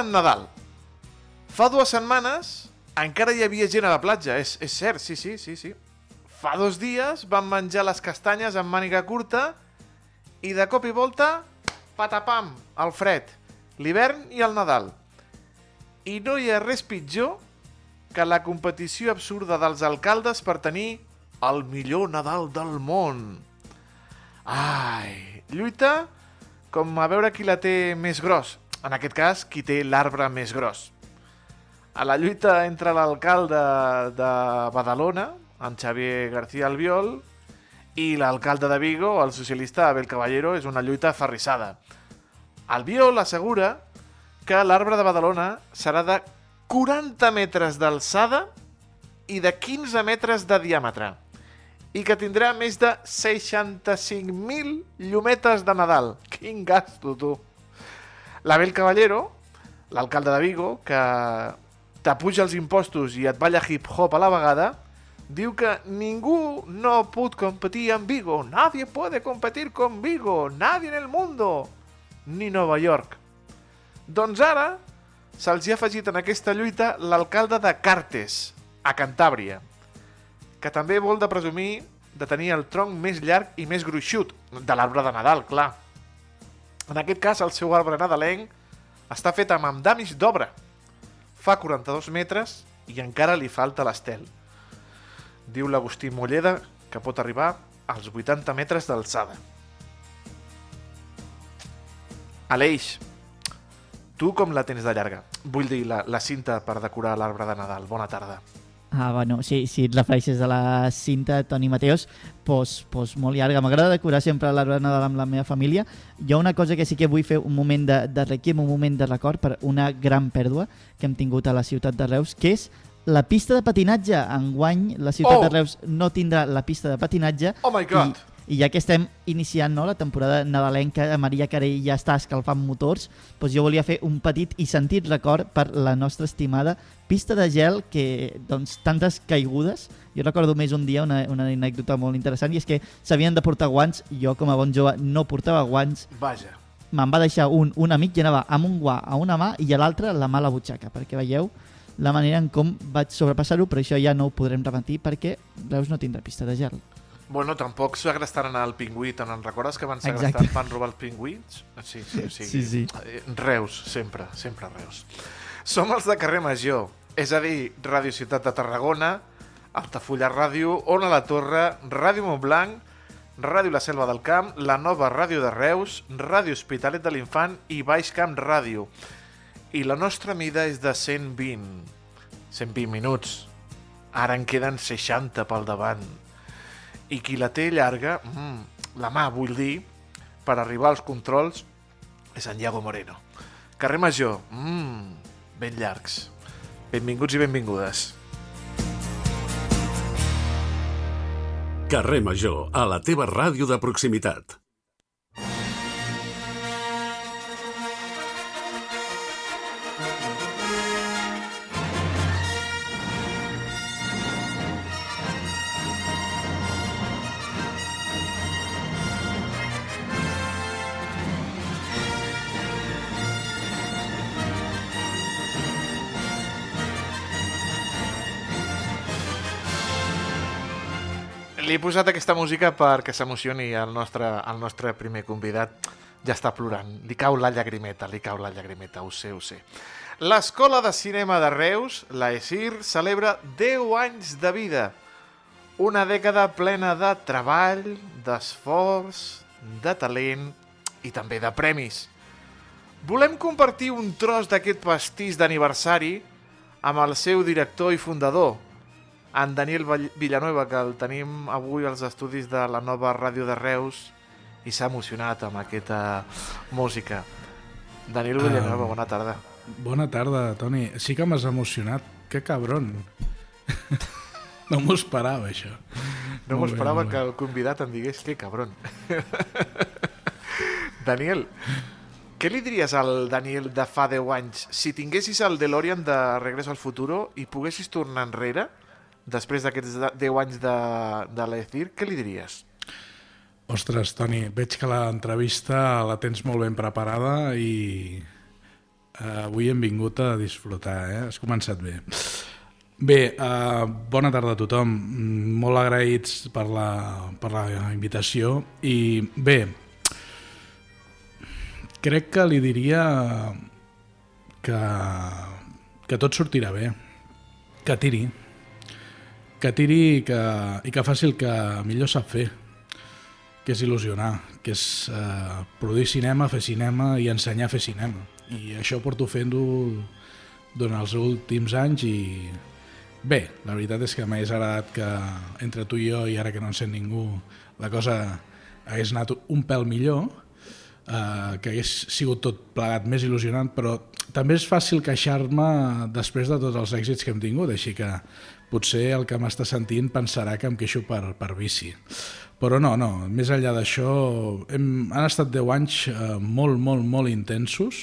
en Nadal. Fa dues setmanes encara hi havia gent a la platja, és, és cert, sí, sí, sí, sí. Fa dos dies van menjar les castanyes amb màniga curta i de cop i volta, patapam, el fred, l'hivern i el Nadal. I no hi ha res pitjor que la competició absurda dels alcaldes per tenir el millor Nadal del món. Ai, lluita com a veure qui la té més gros. En aquest cas, qui té l'arbre més gros. A la lluita entre l'alcalde de Badalona, en Xavier García Albiol, i l'alcalde de Vigo, el socialista Abel Caballero, és una lluita aferrissada. Albiol assegura que l'arbre de Badalona serà de 40 metres d'alçada i de 15 metres de diàmetre i que tindrà més de 65.000 llumetes de Nadal. Quin gasto, tu! L'Abel Caballero, l'alcalde de Vigo, que t'apuja els impostos i et balla hip-hop a la vegada, diu que ningú no pot competir amb Vigo. Nadie puede competir con Vigo. Nadie en el mundo. Ni Nova York. Doncs ara se'ls ha afegit en aquesta lluita l'alcalde de Cartes, a Cantàbria, que també vol de presumir de tenir el tronc més llarg i més gruixut de l'arbre de Nadal, clar. En aquest cas, el seu arbre nadalenc està fet amb andamis d'obra. Fa 42 metres i encara li falta l'estel. Diu l'Agustí Molleda que pot arribar als 80 metres d'alçada. Aleix, tu com la tens de llarga? Vull dir, la, la cinta per decorar l'arbre de Nadal. Bona tarda. Ah, bueno, sí, si et refereixes a la cinta Toni Mateos, pues, pues molt llarga. M'agrada decorar sempre l'arbre de Nadal amb la meva família. Hi ha una cosa que sí que vull fer un moment de, de requiem, un moment de record per una gran pèrdua que hem tingut a la ciutat de Reus, que és la pista de patinatge. Enguany la ciutat Oh! de Reus no tindrà la pista de patinatge Oh my God! i, i ja que estem iniciant no, la temporada nadalenca, Maria Carell ja està escalfant motors, doncs jo volia fer un petit i sentit record per la nostra estimada pista de gel que, doncs, tantes caigudes. Jo recordo més un dia una, una anècdota molt interessant i és que s'havien de portar guants, jo com a bon jove no portava guants, Vaja. me'n va deixar un, un amic i anava amb un guà a una mà i a l'altra la mà a la butxaca, perquè veieu la manera en com vaig sobrepassar-ho, però això ja no ho podrem repetir perquè Reus no tindrà pista de gel. Bueno, tampoc segrestaran el pingüí, te'n en recordes que van Exacte. segrestar, van robar els pingüins? Sí, sí, sí. Sí, sí. Eh, Reus, sempre, sempre Reus. Som els de carrer Major, és a dir, Ràdio Ciutat de Tarragona, Altafulla Ràdio, Ona la Torre, Ràdio Montblanc, Ràdio La Selva del Camp, la nova Ràdio de Reus, Ràdio Hospitalet de l'Infant i Baix Camp Ràdio. I la nostra mida és de 120. 120 minuts. Ara en queden 60 pel davant. I qui la té llarga, mm, la mà vull dir, per arribar als controls, és en Iago Moreno. Carrer Major, mm, ben llargs. Benvinguts i benvingudes. Carrer Major, a la teva ràdio de proximitat. Li he posat aquesta música perquè s'emocioni el nostre, el nostre primer convidat. Ja està plorant. Li cau la llagrimeta, li cau la llagrimeta, ho sé, ho sé. L'Escola de Cinema de Reus, la ESIR, celebra 10 anys de vida. Una dècada plena de treball, d'esforç, de talent i també de premis. Volem compartir un tros d'aquest pastís d'aniversari amb el seu director i fundador, en Daniel Villanueva, que el tenim avui als estudis de la nova ràdio de Reus i s'ha emocionat amb aquesta música. Daniel Villanueva, bona tarda. Bona tarda, Toni. Sí que m'has emocionat. Que cabron. no m'ho esperava, això. No m'ho esperava que el convidat em digués que cabron. Daniel, què li diries al Daniel de fa 10 anys si tinguessis el DeLorean de Regreso al Futuro i poguessis tornar enrere després d'aquests de- 10 anys de, de l'ECIR, què li diries? Ostres, Toni, veig que l'entrevista la tens molt ben preparada i Uh, avui hem vingut a disfrutar, eh? Has començat bé. Bé, uh, bona tarda a tothom. Mm, Molt agraïts per la, per la invitació. I bé, crec que li diria que, que tot sortirà bé. Que tiri. Que tiri i que, i que faci el que millor sap fer que és il·lusionar, que és eh, produir cinema, fer cinema i ensenyar a fer cinema. I això porto fent-ho durant els últims anys i bé, la veritat és que m'hagués agradat que entre tu i jo, i ara que no en sent ningú, la cosa hagués anat un pèl millor, eh, que hagués sigut tot plegat més il·lusionant, però també és fàcil queixar-me després de tots els èxits que hem tingut, així que potser el que m'està sentint pensarà que em queixo per, per bici. Però no, no, més enllà d'això, han estat 10 anys eh, molt, molt, molt intensos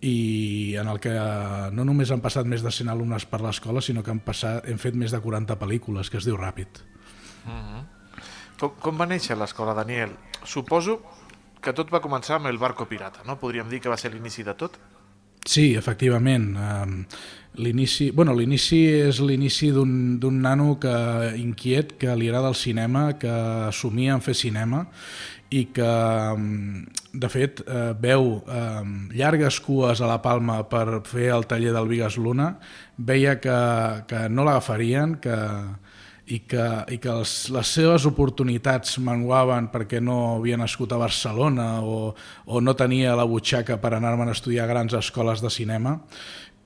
i en el que eh, no només han passat més de 100 alumnes per l'escola, sinó que han, passat, hem fet més de 40 pel·lícules, que es diu Ràpid. Com, com va néixer l'escola, Daniel? Suposo que tot va començar amb el barco pirata, no? Podríem dir que va ser l'inici de tot? Sí, efectivament. Um, l'inici bueno, és l'inici d'un nano que inquiet, que li agrada el cinema, que somia en fer cinema i que, um, de fet, uh, veu um, llargues cues a la Palma per fer el taller del Vigas Luna, veia que, que no l'agafarien, que, i que, i que els, les seves oportunitats menguaven perquè no havia nascut a Barcelona o, o no tenia la butxaca per anar-me'n a estudiar grans escoles de cinema,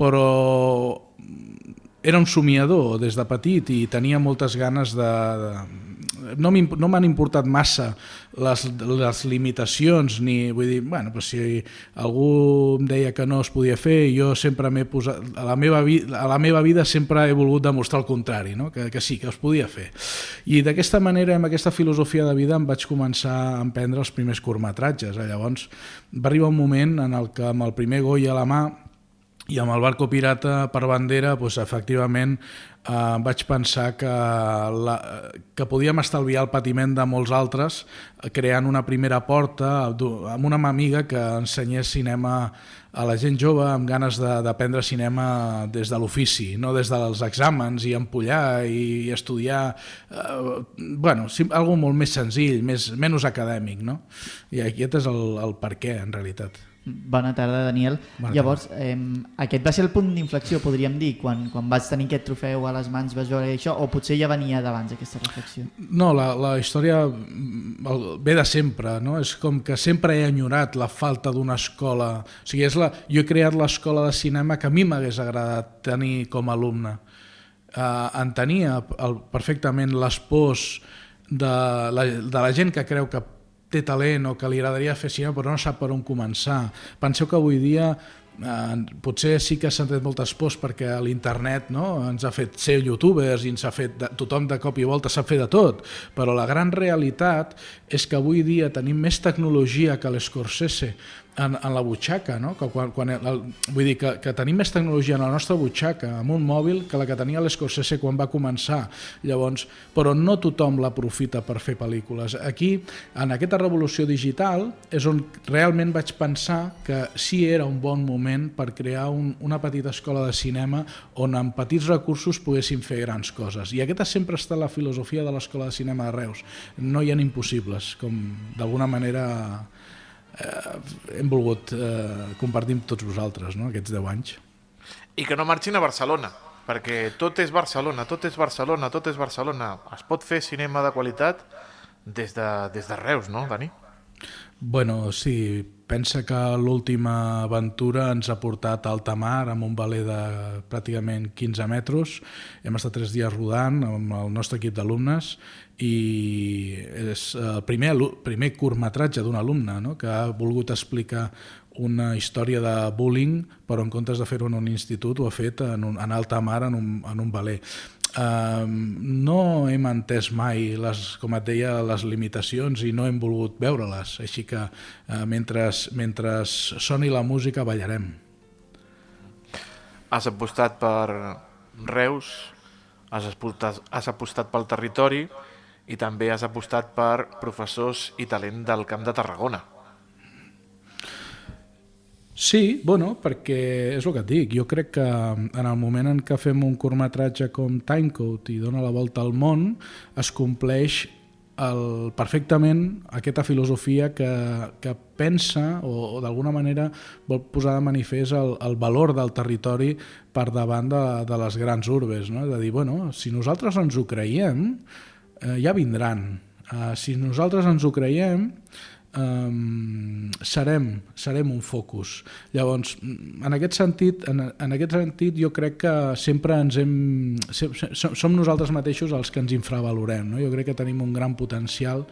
però era un somiador des de petit i tenia moltes ganes de... de no m'han importat massa les, les limitacions ni vull dir, bueno, pues si algú em deia que no es podia fer jo sempre m'he posat a la, meva vi, a la meva vida sempre he volgut demostrar el contrari, no? que, que sí, que es podia fer i d'aquesta manera, amb aquesta filosofia de vida em vaig començar a emprendre els primers curtmetratges llavors va arribar un moment en el que amb el primer Goya a la mà i amb el barco pirata per bandera, doncs, efectivament, eh, vaig pensar que, la, que podíem estalviar el patiment de molts altres eh, creant una primera porta amb una amiga que ensenyés cinema a la gent jove amb ganes de- d'aprendre cinema des de l'ofici, no des dels exàmens i empollar i, i estudiar, eh, bueno, sim, algo molt més senzill, més, menys acadèmic, no? I aquest és el, el per què, en realitat. Bona tarda, Daniel. Bona Llavors, eh, aquest va ser el punt d'inflexió, podríem dir, quan, quan vas tenir aquest trofeu a les mans, vas veure això, o potser ja venia d'abans aquesta reflexió? No, la, la història ve de sempre, no? És com que sempre he enyorat la falta d'una escola. O sigui, és la, jo he creat l'escola de cinema que a mi m'hagués agradat tenir com a alumne. Uh, entenia el, perfectament les pors de la, de la gent que creu que té talent o que li agradaria fer cinema però no sap per on començar. Penseu que avui dia eh, potser sí que s'han tret moltes pors perquè l'internet no, ens ha fet ser youtubers i ens ha fet de, tothom de cop i volta sap fer de tot, però la gran realitat és que avui dia tenim més tecnologia que l'Scorsese en, en la butxaca, no? que quan, quan el, vull dir que, que tenim més tecnologia en la nostra butxaca amb un mòbil que la que tenia l'Scorsese quan va començar. Llavors, però no tothom l'aprofita per fer pel·lícules. Aquí, en aquesta revolució digital és on realment vaig pensar que sí era un bon moment per crear un, una petita escola de cinema on amb petits recursos poguéssim fer grans coses. I aquesta sempre està la filosofia de l'escola de cinema de Reus. No hi ha impossibles com d'alguna manera eh, hem volgut eh, compartir amb tots vosaltres no? aquests 10 anys. I que no marxin a Barcelona, perquè tot és Barcelona, tot és Barcelona, tot és Barcelona. Es pot fer cinema de qualitat des de, des de Reus, no, Dani? Bueno, sí, pensa que l'última aventura ens ha portat a alta mar amb un valer de pràcticament 15 metres. Hem estat tres dies rodant amb el nostre equip d'alumnes i és el primer, primer curtmetratge d'un alumne no? que ha volgut explicar una història de bullying però en comptes de fer-ho en un institut ho ha fet en, un, en alta mar en un, en un valer. Uh, no hem entès mai, les, com et deia, les limitacions i no hem volgut veure-les, així que uh, mentre, mentre soni la música ballarem. Has apostat per Reus, has apostat, has apostat pel territori i també has apostat per professors i talent del Camp de Tarragona. Sí, bueno, perquè és el que et dic. Jo crec que en el moment en què fem un curtmetratge com Timecode i dona la volta al món, es compleix el, perfectament aquesta filosofia que, que pensa o, o d'alguna manera vol posar de manifest el, el valor del territori per davant de, de les grans urbes. No? De dir, bueno, si nosaltres ens ho creiem, eh, ja vindran. Uh, si nosaltres ens ho creiem, um, serem, serem un focus. Llavors, en aquest sentit, en, en aquest sentit jo crec que sempre ens hem, som, som nosaltres mateixos els que ens infravalorem. No? Jo crec que tenim un gran potencial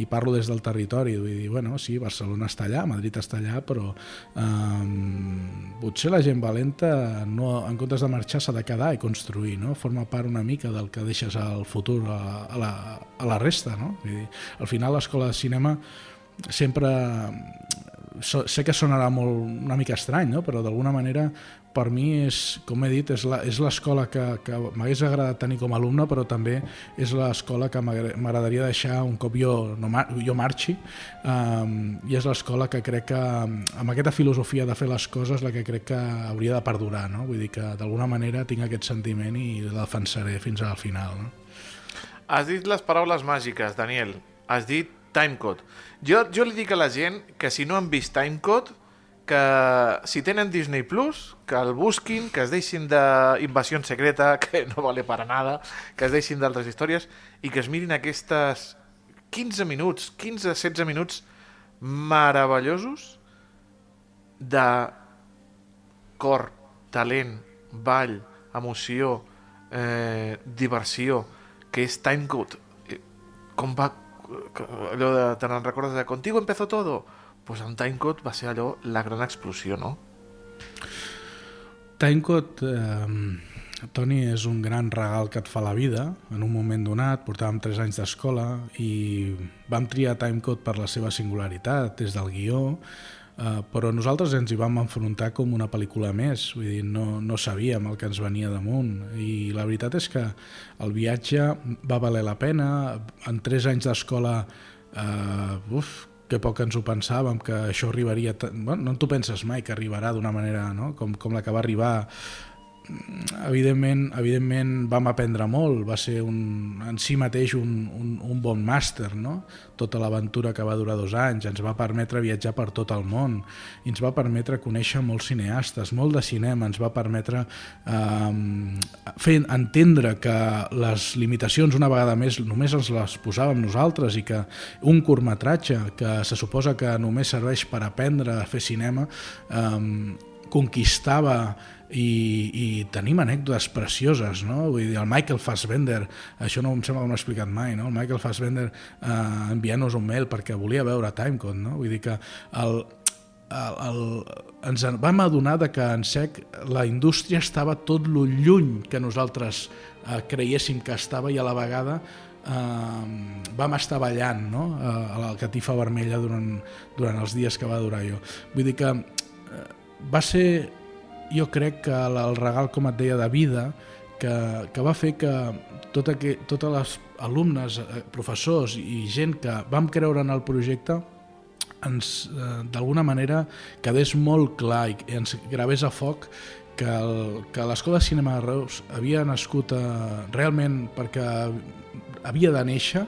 i parlo des del territori, vull dir, bueno, sí, Barcelona està allà, Madrid està allà, però um, potser la gent valenta no, en comptes de marxar s'ha de quedar i construir, no? forma part una mica del que deixes al futur a, a, la, a la resta. No? Vull dir, al final l'escola de cinema sempre so, sé que sonarà molt una mica estrany, no? però d'alguna manera per mi és, com he dit, és l'escola que, que m'hagués agradat tenir com a alumne, però també és l'escola que m'agradaria deixar un cop jo, no, jo marxi, um, i és l'escola que crec que, amb aquesta filosofia de fer les coses, la que crec que hauria de perdurar, no? vull dir que d'alguna manera tinc aquest sentiment i la defensaré fins al final. No? Has dit les paraules màgiques, Daniel. Has dit Timecode. Jo, jo li dic a la gent que si no han vist Timecode, que si tenen Disney Plus, que el busquin, que es deixin d'Invasió Secreta, que no vale para nada, que es deixin d'altres històries i que es mirin aquestes 15 minuts, 15-16 minuts meravellosos de cor, talent, ball, emoció, eh, diversió, que és Timecode. Eh, com va allò de, te n'en recordes de Contigo empezó todo? Pues en Timecode va ser allò la gran explosió, no? Timecode, eh, Toni, és un gran regal que et fa la vida. En un moment donat, portàvem 3 anys d'escola i vam triar Timecode per la seva singularitat, des del guió, Uh, però nosaltres ens hi vam enfrontar com una pel·lícula més, vull dir, no, no sabíem el que ens venia damunt i la veritat és que el viatge va valer la pena, en tres anys d'escola uh, uf, que poc ens ho pensàvem, que això arribaria... Bueno, no t'ho penses mai que arribarà d'una manera no? com, com la que va arribar evidentment, evidentment vam aprendre molt, va ser un, en si mateix un, un, un bon màster, no? tota l'aventura que va durar dos anys, ens va permetre viatjar per tot el món, i ens va permetre conèixer molts cineastes, molt de cinema, ens va permetre eh, fer entendre que les limitacions una vegada més només ens les posàvem nosaltres i que un curtmetratge que se suposa que només serveix per aprendre a fer cinema eh, conquistava i, i tenim anècdotes precioses, no? Vull dir, el Michael Fassbender, això no em sembla que no he explicat mai, no? El Michael Fassbender eh, enviant-nos un mail perquè volia veure Timecode, no? Vull dir que el, el, el, ens vam adonar de que en sec la indústria estava tot lo lluny que nosaltres eh, creiéssim que estava i a la vegada eh, vam estar ballant no? Eh, a la catifa vermella durant, durant els dies que va durar jo. Vull dir que eh, va ser jo crec que el regal, com et deia, de vida, que, que va fer que tot que, totes les alumnes, eh, professors i gent que vam creure en el projecte ens, eh, d'alguna manera, quedés molt clar i ens gravés a foc que, el, que l'Escola de Cinema de Reus havia nascut eh, realment perquè havia de néixer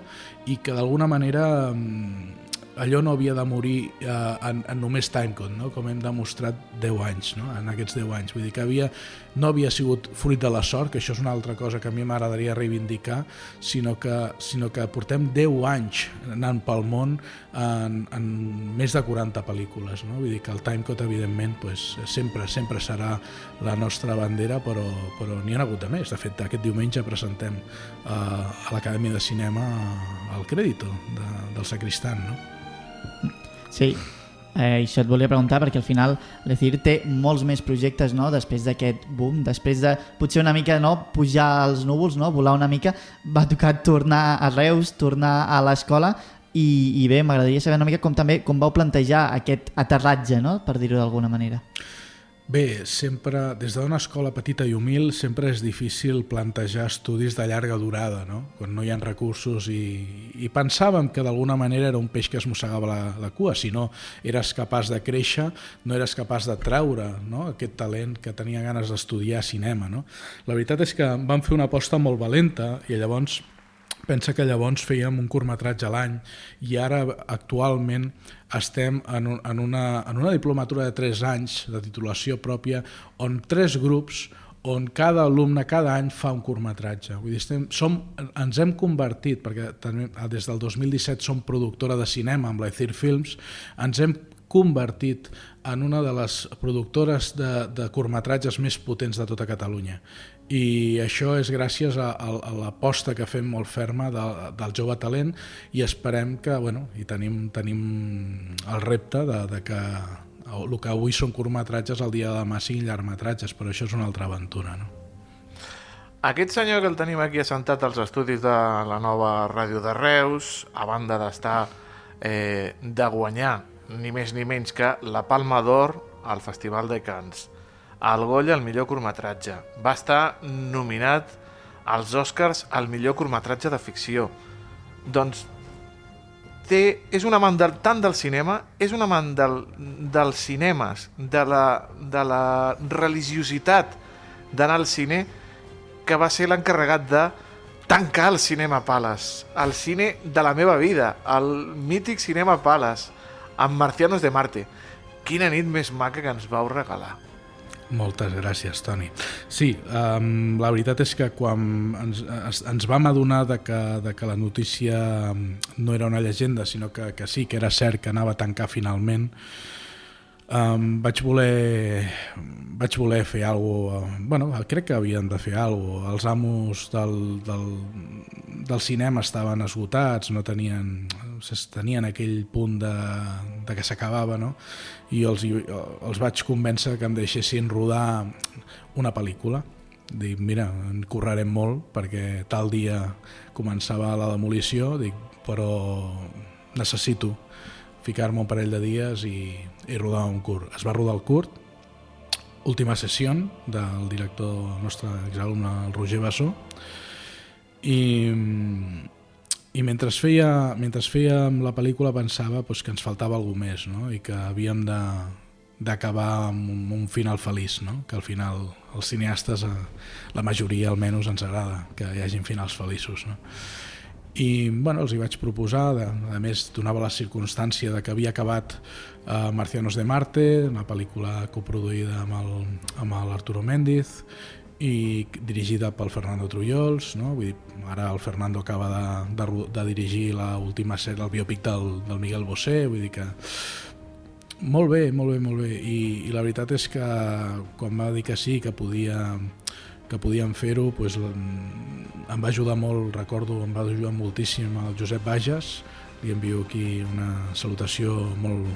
i que d'alguna manera mm, allò no havia de morir eh, en, en només Timecode, no? com hem demostrat 10 anys, no? en aquests 10 anys. Vull dir que havia, no havia sigut fruit de la sort, que això és una altra cosa que a mi m'agradaria reivindicar, sinó que, sinó que portem 10 anys anant pel món en, en més de 40 pel·lícules. No? Vull dir que el Timecode, evidentment, pues, sempre sempre serà la nostra bandera, però, però n'hi ha hagut de més. De fet, aquest diumenge presentem eh, a l'Acadèmia de Cinema el crèdito de, del Sacristan. No? Sí, eh, això et volia preguntar perquè al final l'Ecir té molts més projectes no? després d'aquest boom, després de potser una mica no? pujar als núvols, no? volar una mica, va tocar tornar a Reus, tornar a l'escola i, i bé, m'agradaria saber una mica com també com vau plantejar aquest aterratge, no? per dir-ho d'alguna manera. Bé, sempre, des d'una escola petita i humil, sempre és difícil plantejar estudis de llarga durada, no? quan no hi ha recursos i, i pensàvem que d'alguna manera era un peix que es mossegava la, la cua, si no eres capaç de créixer, no eres capaç de treure no? aquest talent que tenia ganes d'estudiar cinema. No? La veritat és que vam fer una aposta molt valenta i llavors Pensa que llavors fèiem un curtmetratge a l'any i ara actualment estem en, un, en, una, en una diplomatura de 3 anys de titulació pròpia on tres grups on cada alumne cada any fa un curtmetratge. Vull dir, estem, som, ens hem convertit, perquè també, des del 2017 som productora de cinema amb l'Ether Films, ens hem convertit en una de les productores de, de curtmetratges més potents de tota Catalunya i això és gràcies a, a, a l'aposta que fem molt ferma de, del jove talent i esperem que, bueno, i tenim, tenim el repte de, de que el que avui són curtmetratges el dia de demà siguin llargmetratges, però això és una altra aventura. No? Aquest senyor que el tenim aquí assentat als estudis de la nova ràdio de Reus, a banda d'estar eh, de guanyar ni més ni menys que la Palma d'Or al Festival de Cants al Goya al millor curtmetratge. Va estar nominat als Oscars al millor curtmetratge de ficció. Doncs té, és un amant del, tant del cinema, és un amant del, dels cinemes, de la, de la religiositat d'anar al cine, que va ser l'encarregat de tancar el Cinema Palace, el cine de la meva vida, el mític Cinema Palace, amb Marcianos de Marte. Quina nit més maca que ens vau regalar. Moltes gràcies, Toni. Sí, um, la veritat és que quan ens, ens vam adonar de que, de que la notícia no era una llegenda, sinó que, que sí, que era cert que anava a tancar finalment, um, vaig voler vaig voler fer alguna cosa, bueno, crec que havien de fer alguna cosa. Els amos del, del, del cinema estaven esgotats, no tenien, tenien aquell punt de, de que s'acabava, no? i els, els vaig convèncer que em deixessin rodar una pel·lícula. Dic, mira, en correrem molt perquè tal dia començava la demolició, dic, però necessito ficar-me un parell de dies i, i rodar un curt. Es va rodar el curt, última sessió del director nostre exalumne, el Roger Bassó, i, i mentre feia, mentre fèiem la pel·lícula pensava pues, que ens faltava alguna més no? i que havíem de d'acabar amb un, un final feliç, no? que al final els cineastes, eh, la majoria almenys ens agrada que hi hagin finals feliços. No? I bueno, els hi vaig proposar, de, a més donava la circumstància de que havia acabat eh, Marcianos de Marte, una pel·lícula coproduïda amb l'Arturo Méndiz, i dirigida pel Fernando Trullols, no? Vull dir, ara el Fernando acaba de, de, de dirigir l'última sèrie, el biòpic del, del Miguel Bosé, vull dir que molt bé, molt bé, molt bé, I, i la veritat és que quan va dir que sí, que podia que podíem fer-ho, pues, em va ajudar molt, recordo, em va ajudar moltíssim el Josep Bages, li envio aquí una salutació molt,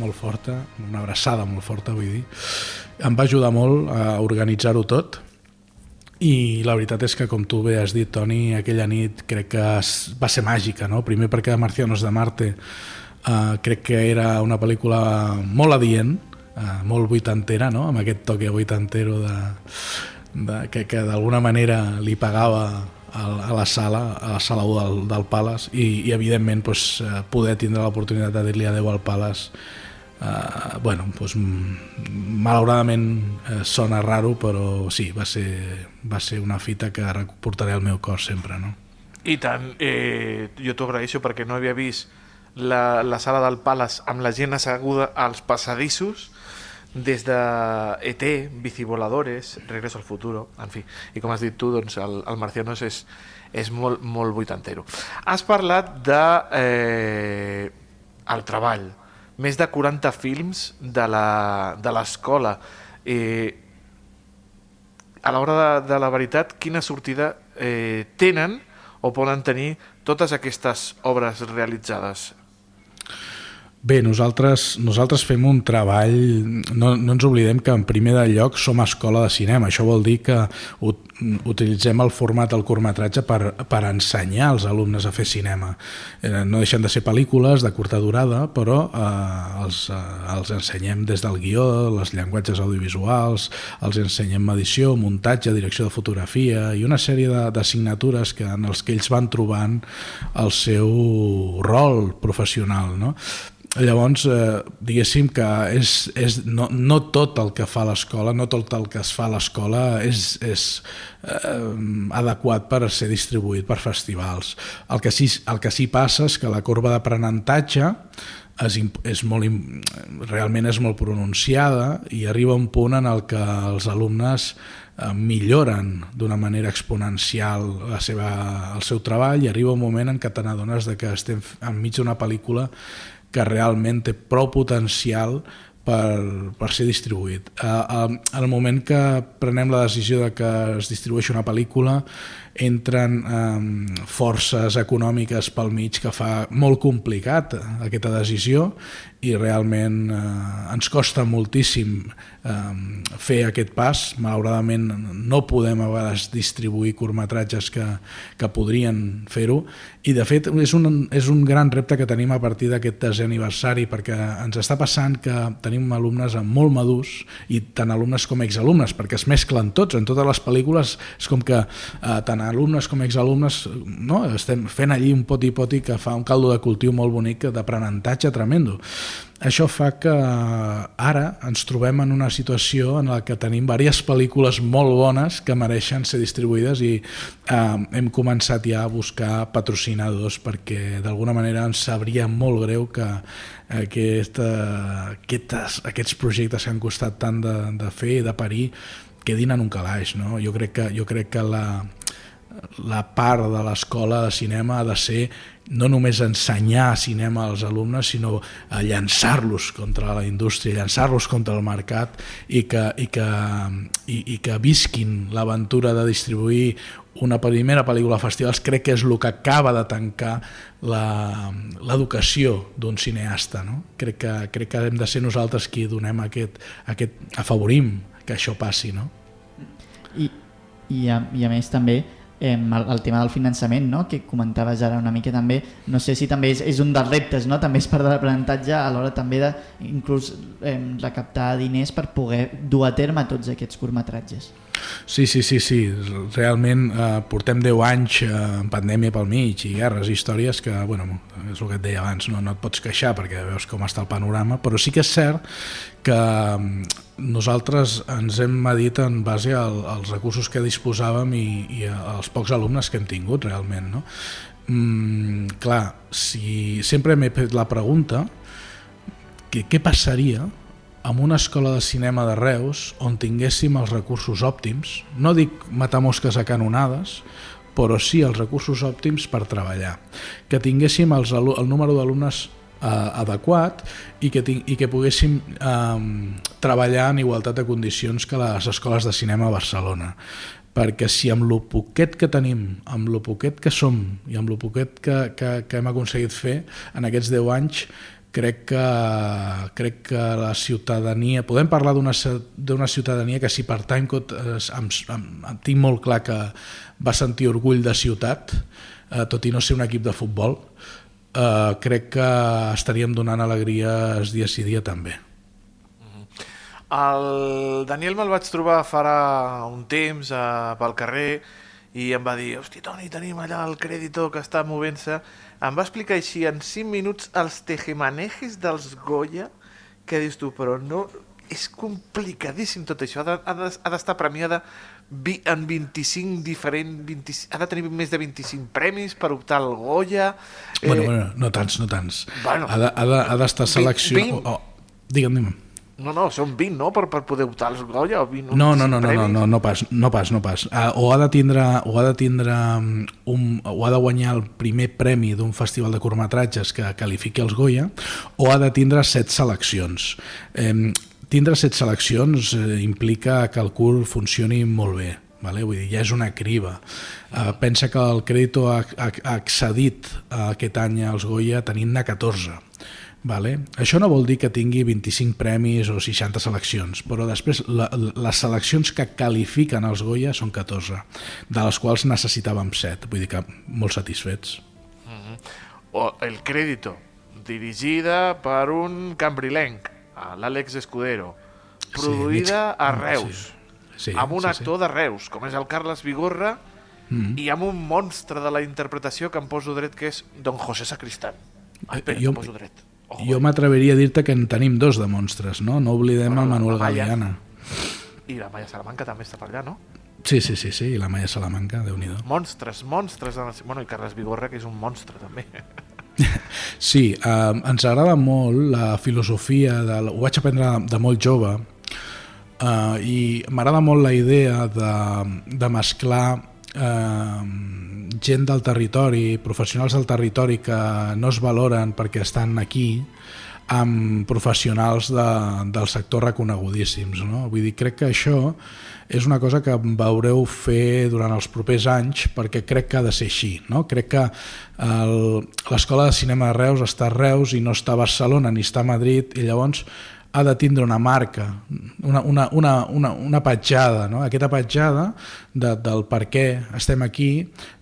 molt forta, una abraçada molt forta, vull dir. Em va ajudar molt a organitzar-ho tot i la veritat és que, com tu bé has dit, Toni, aquella nit crec que va ser màgica, no? Primer perquè Marcianos de Marte uh, crec que era una pel·lícula molt adient, uh, molt vuitantera, no? amb aquest toque vuitantero de, de, que, que d'alguna manera li pagava a la sala, a la sala 1 del, del Palace i, i evidentment pues, eh, poder tindre l'oportunitat de dir-li adeu al Palace Uh, bueno, doncs, malauradament uh, sona raro, però sí, va ser, va ser una fita que portaré al meu cor sempre. No? I tant, eh, jo t'ho agraeixo perquè no havia vist la, la sala del Palace amb la gent asseguda als passadissos des de ET, Bicivoladores, Regreso al Futuro, en fi. I com has dit tu, doncs, el, el Marcianos és, és molt, molt vuitantero. Has parlat de eh, el treball, més de 40 films de l'escola. Eh, a l'hora de, de la veritat, quina sortida eh, tenen o poden tenir totes aquestes obres realitzades? Bé, nosaltres, nosaltres fem un treball, no, no ens oblidem que en primer de lloc som escola de cinema, això vol dir que utilitzem el format del curtmetratge per, per ensenyar als alumnes a fer cinema. Eh, no deixen de ser pel·lícules de curta durada, però eh, els, eh, els ensenyem des del guió, les llenguatges audiovisuals, els ensenyem edició, muntatge, direcció de fotografia i una sèrie d'assignatures que en els que ells van trobant el seu rol professional. No? Llavors, eh, diguéssim que és, és, no, no tot el que fa l'escola, no tot el que es fa a l'escola és, és eh, adequat per ser distribuït per festivals. El que sí, el que sí passa és que la corba d'aprenentatge és, és molt, realment és molt pronunciada i arriba un punt en el que els alumnes eh, milloren d'una manera exponencial la seva, el seu treball i arriba un moment en què te n'adones que estem enmig d'una pel·lícula que realment té prou potencial per, per ser distribuït. Al moment que prenem la decisió de que es distribueixi una pel·lícula, entren eh, forces econòmiques pel mig que fa molt complicat aquesta decisió i realment eh, ens costa moltíssim eh, fer aquest pas. Malauradament no podem a vegades distribuir curtmetratges que, que podrien fer-ho i de fet és un, és un gran repte que tenim a partir d'aquest desè aniversari perquè ens està passant que tenim alumnes molt madurs i tant alumnes com exalumnes perquè es mesclen tots, en totes les pel·lícules és com que eh, tant alumnes com exalumnes no? estem fent allí un poti-poti que fa un caldo de cultiu molt bonic d'aprenentatge tremendo això fa que ara ens trobem en una situació en la que tenim diverses pel·lícules molt bones que mereixen ser distribuïdes i eh, hem començat ja a buscar patrocinadors perquè d'alguna manera ens sabria molt greu que aquesta, aquestes, aquests projectes que han costat tant de, de fer i de parir quedin en un calaix. No? Jo crec que, jo crec que la, la part de l'escola de cinema ha de ser no només ensenyar cinema als alumnes, sinó a llançar-los contra la indústria, llançar-los contra el mercat i que, i que, i, i que visquin l'aventura de distribuir una primera pel·lícula a festivals crec que és el que acaba de tancar l'educació d'un cineasta. No? Crec, que, crec que hem de ser nosaltres qui donem aquest, aquest afavorim que això passi. No? I, i, a, I a més també eh, el, el tema del finançament, no? que comentaves ara una mica també, no sé si també és, és un dels reptes, no? també és part de l'aprenentatge a l'hora també de inclús eh, recaptar diners per poder dur a terme tots aquests curtmetratges. Sí, sí, sí, sí. realment eh, portem 10 anys eh, en pandèmia pel mig i guerres i històries que, bueno, és el que et deia abans, no, no et pots queixar perquè veus com està el panorama, però sí que és cert que nosaltres ens hem medit en base al, als recursos que disposàvem i, i als pocs alumnes que hem tingut realment. No? Mm, clar, si sempre m'he fet la pregunta que què passaria amb una escola de cinema de Reus on tinguéssim els recursos òptims, no dic matar mosques a canonades, però sí els recursos òptims per treballar, que tinguéssim els, el número d'alumnes eh, adequat i que, i que poguéssim eh, treballar en igualtat de condicions que les escoles de cinema a Barcelona. Perquè si amb lo poquet que tenim, amb lo poquet que som i amb lo poquet que, que, que hem aconseguit fer en aquests 10 anys, crec que, crec que la ciutadania, podem parlar d'una ciutadania que si per Timecode eh, em, em, em, tinc molt clar que va sentir orgull de ciutat, eh, tot i no ser un equip de futbol, eh, crec que estaríem donant alegries dia sí dia també. El Daniel me'l vaig trobar farà un temps eh, pel carrer i em va dir, hosti Toni, tenim allà el crèdito que està movent-se. Em va explicar així en 5 minuts els tejemanejes dels Goya, que dius tu, però no... És complicadíssim tot això, ha d'estar de, ha premiada en 25 diferents... 20, ha de tenir més de 25 premis per optar al Goya... Bueno, eh, bueno no tants, no tants. Bueno, ha d'estar seleccionat... Oh, oh, digue'm, digue'm. No, no, són 20, no?, per, per poder optar als Goya o 20 no, no, no, no, no, no, no pas, no pas, no pas. Uh, o ha de tindre, o ha de tindre mm, un, o ha de guanyar el primer premi d'un festival de curtmetratges que qualifiqui els Goya, o ha de tindre set seleccions. Eh, tindre set seleccions eh, implica que el curt funcioni molt bé. Vale? Vull dir, ja és una criba. Uh, pensa que el Crédito ha, ha, ha accedit uh, aquest any als Goya tenint-ne 14. Vale? Això no vol dir que tingui 25 premis o 60 seleccions, però després la, les seleccions que qualifiquen els Goya són 14, de les quals necessitàvem 7, vull dir que molt satisfets. O El Crédito, dirigida per un cambrilenc, a l'Àlex Escudero, produïda mig- a Reus, Sí, amb un sí, actor de Reus, com és el Carles Vigorra, Mm. i amb un monstre de la interpretació que em poso dret, que és Don José Sacristán. Ah, espera, jo- em poso dret. Ojo, Jo m'atreviria a dir-te que en tenim dos de monstres, no? No oblidem Bueno, el Manuel Maya. Galeana. I la Maya Salamanca també està per allà, no? Sí, sí, sí, sí, i la Maia Salamanca, déu nhi Monstres, monstres. De... la- Bueno, i Carles Vigorra, que és un monstre, també. Sí, eh, ens agrada molt la filosofia, de, ho vaig aprendre de, molt jove, eh, i m'agrada molt la idea de, de mesclar eh, gent del territori, professionals del territori que no es valoren perquè estan aquí, amb professionals de, del sector reconegudíssims. No? Vull dir, crec que això és una cosa que veureu fer durant els propers anys perquè crec que ha de ser així. No? Crec que l'Escola de Cinema de Reus està a Reus i no està a Barcelona ni està a Madrid i llavors ha de tindre una marca, una, una, una, una, una petjada. No? Aquesta petjada de, del per què estem aquí,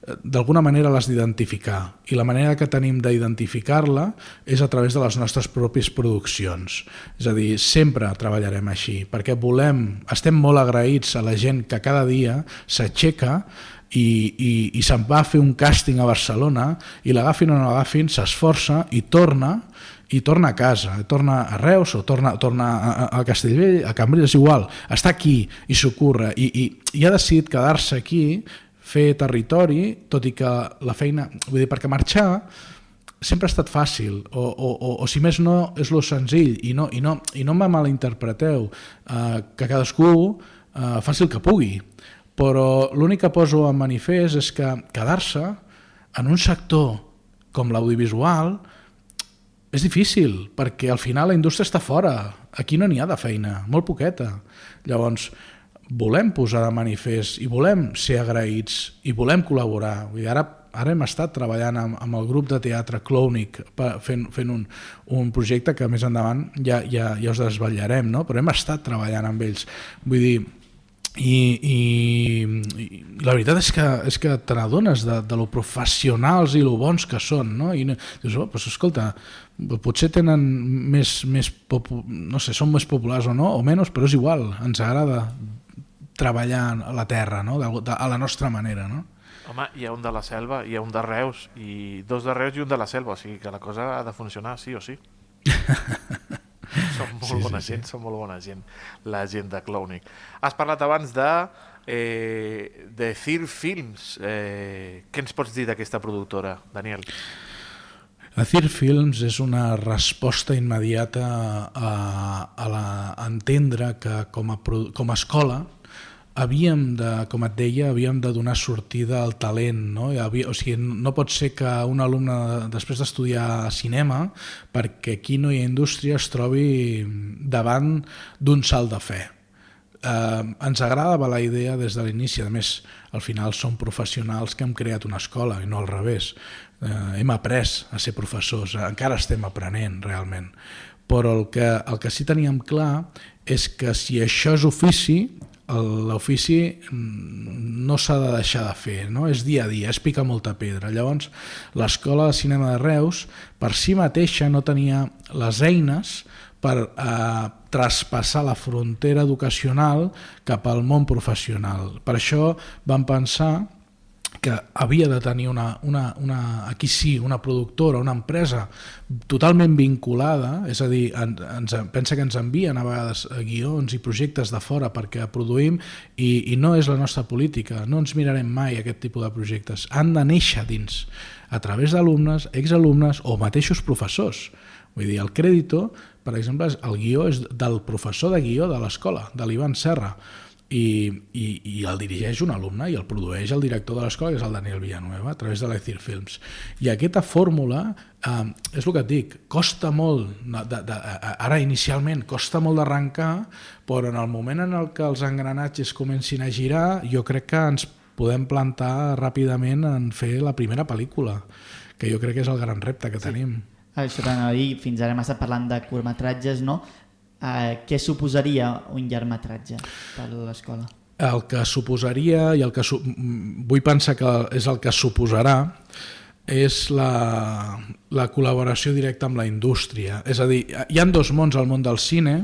d'alguna manera l'has d'identificar. I la manera que tenim d'identificar-la és a través de les nostres pròpies produccions. És a dir, sempre treballarem així, perquè volem, estem molt agraïts a la gent que cada dia s'aixeca i, i, i se'n va a fer un càsting a Barcelona i l'agafin o no l'agafin, s'esforça i torna i torna a casa, torna a Reus o torna, torna a, a, Castellvell, a Cambrils, igual, està aquí i s'ocorre i, i, i ha decidit quedar-se aquí, fer territori, tot i que la feina, vull dir, perquè marxar sempre ha estat fàcil, o, o, o, o si més no, és lo senzill, i no, i no, i no me malinterpreteu, eh, que cadascú eh, faci el que pugui, però l'únic que poso en manifest és que quedar-se en un sector com l'audiovisual és difícil, perquè al final la indústria està fora. Aquí no n'hi ha de feina, molt poqueta. Llavors, volem posar de manifest i volem ser agraïts i volem col·laborar. Vull dir, ara, ara hem estat treballant amb, amb el grup de teatre Clownic fent, fent un, un projecte que més endavant ja, ja, ja us desvetllarem, no? però hem estat treballant amb ells. Vull dir, i, i, i la veritat és que, és que te n'adones de, de lo professionals i lo bons que són no? i dius, oh, pues, escolta potser tenen més, més no sé, són més populars o no o menys, però és igual, ens agrada treballar a la terra no? de, de, a la nostra manera no? Home, hi ha un de la selva, hi ha un de Reus, i dos de Reus i un de la selva, o sigui que la cosa ha de funcionar sí o sí. són molt Sí, sí, bona sí. gent, són molt bona gent, la gent de Clownic. Has parlat abans de, eh, de Thir Films. Eh, què ens pots dir d'aquesta productora, Daniel? Acir Films és una resposta immediata a, a, la, a entendre que com a, com a escola havíem de, com et deia, havíem de donar sortida al talent, no? Havia, o sigui, no pot ser que un alumne després d'estudiar cinema, perquè aquí no hi ha indústria, es trobi davant d'un salt de fe. Eh, ens agradava la idea des de l'inici, a més, al final som professionals que hem creat una escola i no al revés. Eh, hem après a ser professors, encara estem aprenent realment. Però el que, el que sí teníem clar és que si això és ofici, l'ofici mm, no s'ha de deixar de fer, no? és dia a dia, és picar molta pedra. Llavors, l'Escola de Cinema de Reus per si mateixa no tenia les eines per eh, traspassar la frontera educacional cap al món professional. Per això vam pensar que havia de tenir una, una, una, aquí sí, una productora, una empresa totalment vinculada, és a dir, en, ens, pensa que ens envien a vegades eh, guions i projectes de fora perquè produïm i, i no és la nostra política, no ens mirarem mai aquest tipus de projectes. Han de néixer dins, a través d'alumnes, exalumnes o mateixos professors. Vull dir, el crèdito, per exemple, el guió és del professor de guió de l'escola, de l'Ivan Serra, i, i, i el dirigeix un alumne i el produeix el director de l'escola, que és el Daniel Villanueva, a través de l'Ethir Films. I aquesta fórmula, eh, és el que et dic, costa molt, de, de, de, ara inicialment costa molt d'arrencar, però en el moment en el que els engranatges comencin a girar, jo crec que ens podem plantar ràpidament en fer la primera pel·lícula, que jo crec que és el gran repte que sí. tenim. Això t'anava a dir, fins ara hem estat parlant de curtmetratges, no? Uh, què suposaria un llargmetratge per l'escola? El que suposaria, i el que su vull pensar que és el que suposarà, és la, la col·laboració directa amb la indústria. És a dir, hi han dos mons al món del cine,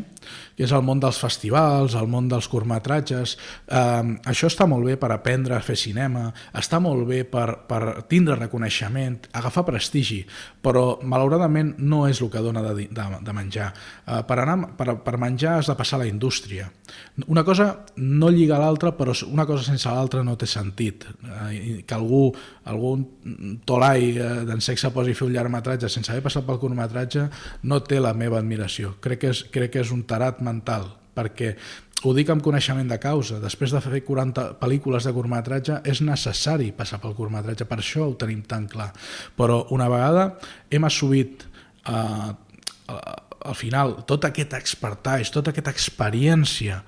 que és el món dels festivals, el món dels curtmetratges. Eh, això està molt bé per aprendre a fer cinema, està molt bé per, per tindre reconeixement, agafar prestigi, però malauradament no és el que dona de, de, de menjar. Eh, per, anar, per, per menjar has de passar a la indústria. Una cosa no lliga a l'altra, però una cosa sense l'altra no té sentit. Eh, que algú, algun tolai eh, d'en sexe posi a fer un llargmetratge sense haver passat pel curtmetratge no té la meva admiració. Crec que és, crec que és un tarat mental, perquè ho dic amb coneixement de causa, després de fer 40 pel·lícules de curtmetratge és necessari passar pel curtmetratge, per això ho tenim tan clar. Però una vegada hem assumit eh, al final tot aquest expertise, tota aquesta experiència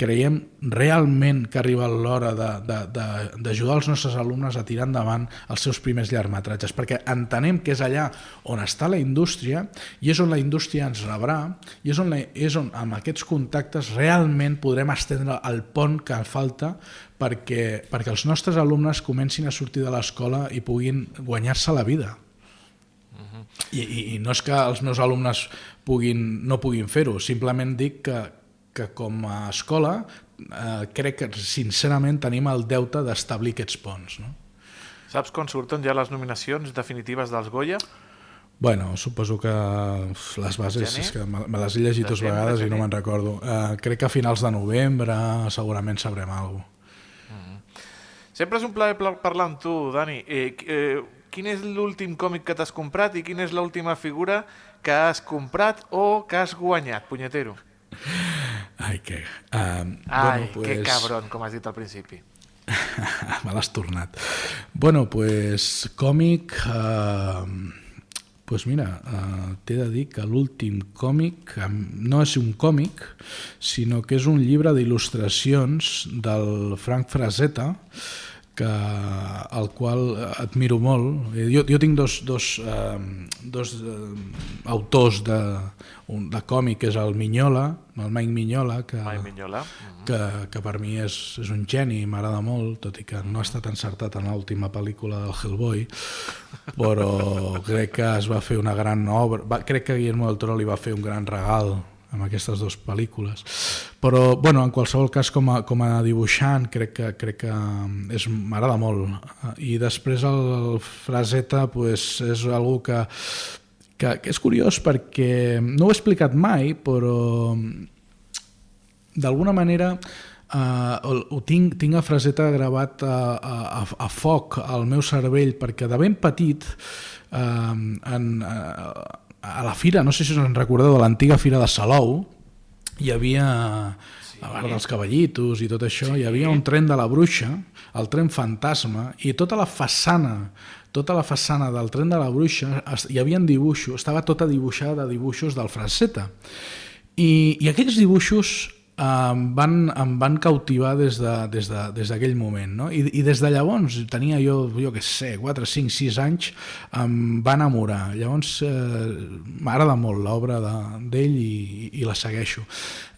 creiem realment que arriba l'hora d'ajudar els nostres alumnes a tirar endavant els seus primers llargmetratges, perquè entenem que és allà on està la indústria i és on la indústria ens rebrà i és on, la, és on amb aquests contactes realment podrem estendre el pont que falta perquè, perquè els nostres alumnes comencin a sortir de l'escola i puguin guanyar-se la vida. I, i, I no és que els meus alumnes puguin, no puguin fer-ho, simplement dic que, que com a escola eh, crec que sincerament tenim el deute d'establir aquests ponts. No? Saps quan surten ja les nominacions definitives dels Goya? Bueno, suposo que les bases és que me les he llegit dues vegades i no me'n recordo. Uh, crec que a finals de novembre segurament sabrem alguna cosa. Mm -hmm. Sempre és un plaer parlar amb tu, Dani. Eh, eh, quin és l'últim còmic que t'has comprat i quina és l'última figura que has comprat o que has guanyat, punyetero? Ai, que... Uh, Ai, bueno, pues... que cabron, com has dit al principi. Me l'has tornat. Bueno, pues, còmic... Uh, pues mira, uh, t'he de dir que l'últim còmic no és un còmic, sinó que és un llibre d'il·lustracions del Frank Frazetta, que, el qual admiro molt. Eh, jo, jo tinc dos, dos, eh, dos eh, autors de, un, de còmic, que és el Minyola, el Mike Minyola, que, Mike Minyola. Mm -hmm. que, que per mi és, és un geni, m'agrada molt, tot i que no ha estat encertat en l'última pel·lícula del Hellboy, però crec que es va fer una gran obra, va, crec que Guillermo del Toro li va fer un gran regal amb aquestes dues pel·lícules. Però, bueno, en qualsevol cas, com a, com a dibuixant, crec que, crec que és m'agrada molt. I després el, Frazetta pues, és algo que, que, que és curiós perquè no ho he explicat mai, però d'alguna manera Uh, ho tinc, tinc a Frazetta gravat a, a, a foc al meu cervell perquè de ben petit uh, en, a la fira, no sé si us en recordeu, de l'antiga fira de Salou, hi havia a bar dels cavallitos i tot això, sí. hi havia un tren de la bruixa, el tren fantasma, i tota la façana tota la façana del tren de la bruixa hi havia dibuixos, estava tota dibuixada de dibuixos del Franceta. I, i aquells dibuixos em van, em van cautivar des d'aquell de, des de, moment. No? I, I des de llavors, tenia jo, jo què sé, 4, 5, 6 anys, em va enamorar. Llavors eh, m'agrada molt l'obra d'ell de, i, i la segueixo.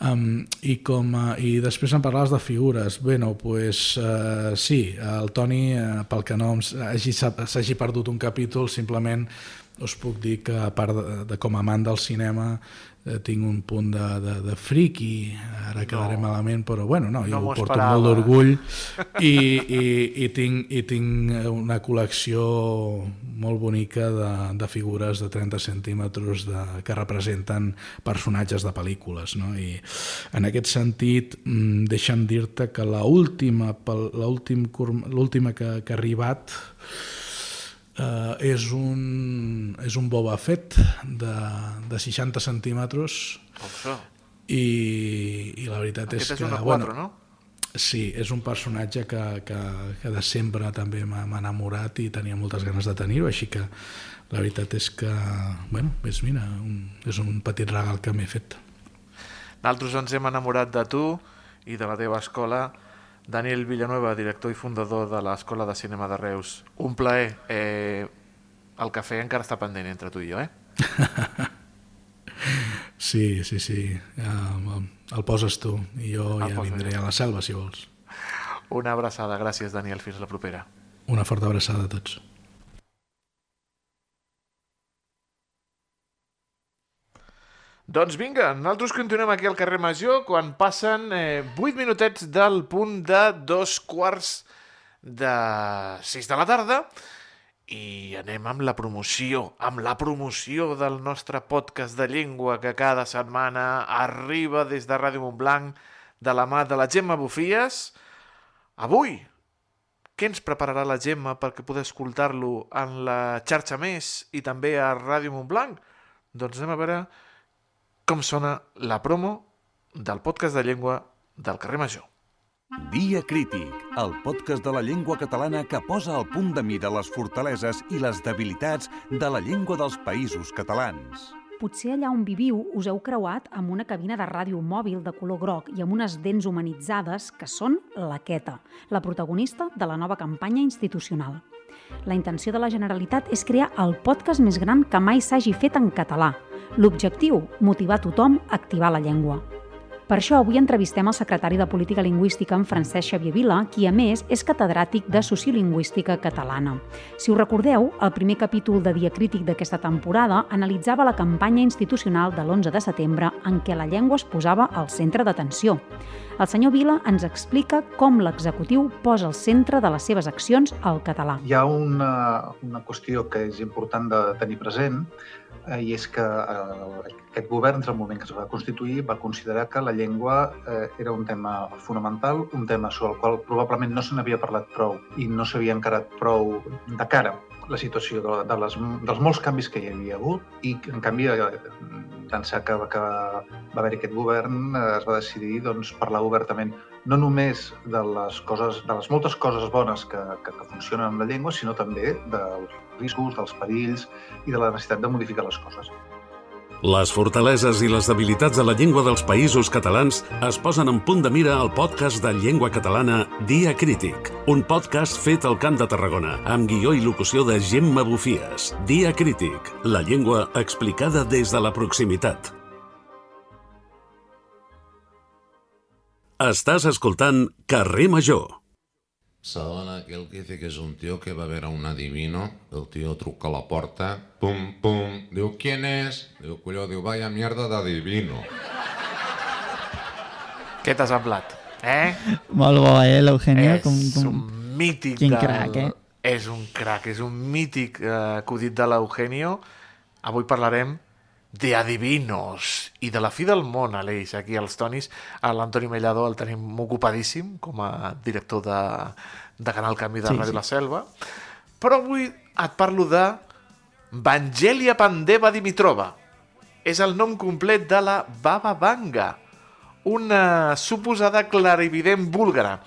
Um, i, com, uh, I després em parlaves de figures. Bé, no, pues, uh, sí, el Toni, uh, pel que no s'hagi perdut un capítol, simplement us puc dir que a part de, de com a amant del cinema eh, tinc un punt de, de, de friki, ara quedaré no. malament, però bueno, no, jo no ho porto esperava. molt d'orgull i, i, i, tinc, i tinc una col·lecció molt bonica de, de figures de 30 centímetres de, que representen personatges de pel·lícules. No? I en aquest sentit, mm, deixa'm dir-te que l'última l'última que, que ha arribat Uh, és, un, és un Boba Fett de, de 60 centímetres i, i la veritat Aquest és que... és una 4, bueno, no? Sí, és un personatge que, que, que de sempre també m'ha enamorat i tenia moltes ganes de tenir-ho, així que la veritat és que, bueno, és, mira, un, és un petit regal que m'he fet. Nosaltres ens hem enamorat de tu i de la teva escola Daniel Villanueva, director i fundador de l'Escola de Cinema de Reus. Un plaer. Eh, el cafè encara està pendent entre tu i jo, eh? Sí, sí, sí. El, poses tu i jo El ja vindré a la selva, si vols. Una abraçada. Gràcies, Daniel. Fins la propera. Una forta abraçada a tots. Doncs vinga, nosaltres continuem aquí al carrer Major quan passen eh, 8 minutets del punt de dos quarts de 6 de la tarda i anem amb la promoció, amb la promoció del nostre podcast de llengua que cada setmana arriba des de Ràdio Montblanc de la mà de la Gemma Bufies. Avui, què ens prepararà la Gemma perquè poder escoltar-lo en la xarxa més i també a Ràdio Montblanc? Doncs anem a veure com sona la promo del podcast de llengua del carrer Major. Dia Crític, el podcast de la llengua catalana que posa al punt de mira les fortaleses i les debilitats de la llengua dels països catalans. Potser allà on viviu us heu creuat amb una cabina de ràdio mòbil de color groc i amb unes dents humanitzades que són la Queta, la protagonista de la nova campanya institucional. La intenció de la Generalitat és crear el podcast més gran que mai s'hagi fet en català. L'objectiu, motivar tothom a activar la llengua. Per això avui entrevistem el secretari de Política Lingüística, en Francesc Xavier Vila, qui a més és catedràtic de Sociolingüística catalana. Si us recordeu, el primer capítol de Dia Crític d'aquesta temporada analitzava la campanya institucional de l'11 de setembre en què la llengua es posava al centre d'atenció. El senyor Vila ens explica com l'executiu posa al centre de les seves accions el català. Hi ha una, una qüestió que és important de tenir present eh, i és que eh, aquest govern, entre el moment que es va constituir, va considerar que la llengua eh, era un tema fonamental, un tema sobre el qual probablement no se n'havia parlat prou i no s'havia encarat prou de cara la situació de, de les, dels molts canvis que hi havia hagut i, en canvi, eh, d'ençà que, que va haver aquest govern, eh, es va decidir doncs, parlar obertament no només de les, coses, de les moltes coses bones que, que, que funcionen amb la llengua, sinó també dels riscos, dels perills i de la necessitat de modificar les coses. Les fortaleses i les debilitats de la llengua dels països catalans es posen en punt de mira al podcast de llengua catalana Dia Crític, un podcast fet al Camp de Tarragona, amb guió i locució de Gemma Bufies. Dia Crític, la llengua explicada des de la proximitat. Estàs escoltant Carrer Major. Segona, aquel que dice que es un tío que va a ver a un adivino, el tío truca a la puerta, pum, pum, digo, ¿quién es? Digo, cuyo, digo, vaya mierda de adivino. Què t'ha semblat? Eh? Molt bo, eh, l'Eugenio? és Com, com... un mític Quin del... crac, eh? És un crac, és un mític eh, acudit de l'Eugenio. Avui parlarem de adivinos i de la fi del món, Aleix, aquí als Tonis. A L'Antoni Mellado el tenim ocupadíssim com a director de, de Canal Canvi de Sí, Ràdio sí. La Selva. Però avui et parlo de Vangelia Pandeva Dimitrova. És el nom complet de la Baba Vanga, una suposada clarivident búlgara.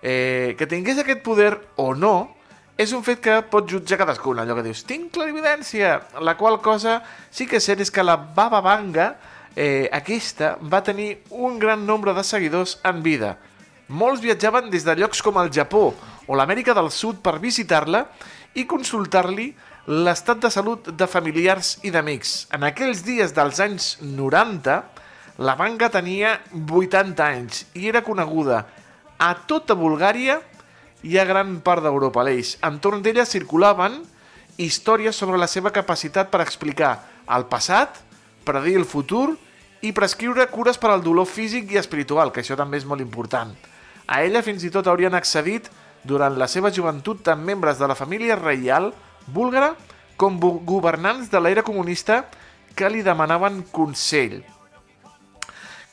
Eh, que tingués aquest poder o no, és un fet que pot jutjar cadascun, allò que dius, tinc clarividència, la qual cosa sí que és cert és que la Baba Vanga, eh, aquesta, va tenir un gran nombre de seguidors en vida. Molts viatjaven des de llocs com el Japó o l'Amèrica del Sud per visitar-la i consultar-li l'estat de salut de familiars i d'amics. En aquells dies dels anys 90, la Vanga tenia 80 anys i era coneguda a tota Bulgària i a gran part d'Europa. L'eix. Entorn d'ella circulaven històries sobre la seva capacitat per explicar el passat, predir el futur i prescriure cures per al dolor físic i espiritual, que això també és molt important. A ella fins i tot haurien accedit durant la seva joventut tant membres de la família reial búlgara com governants de l'era comunista que li demanaven consell.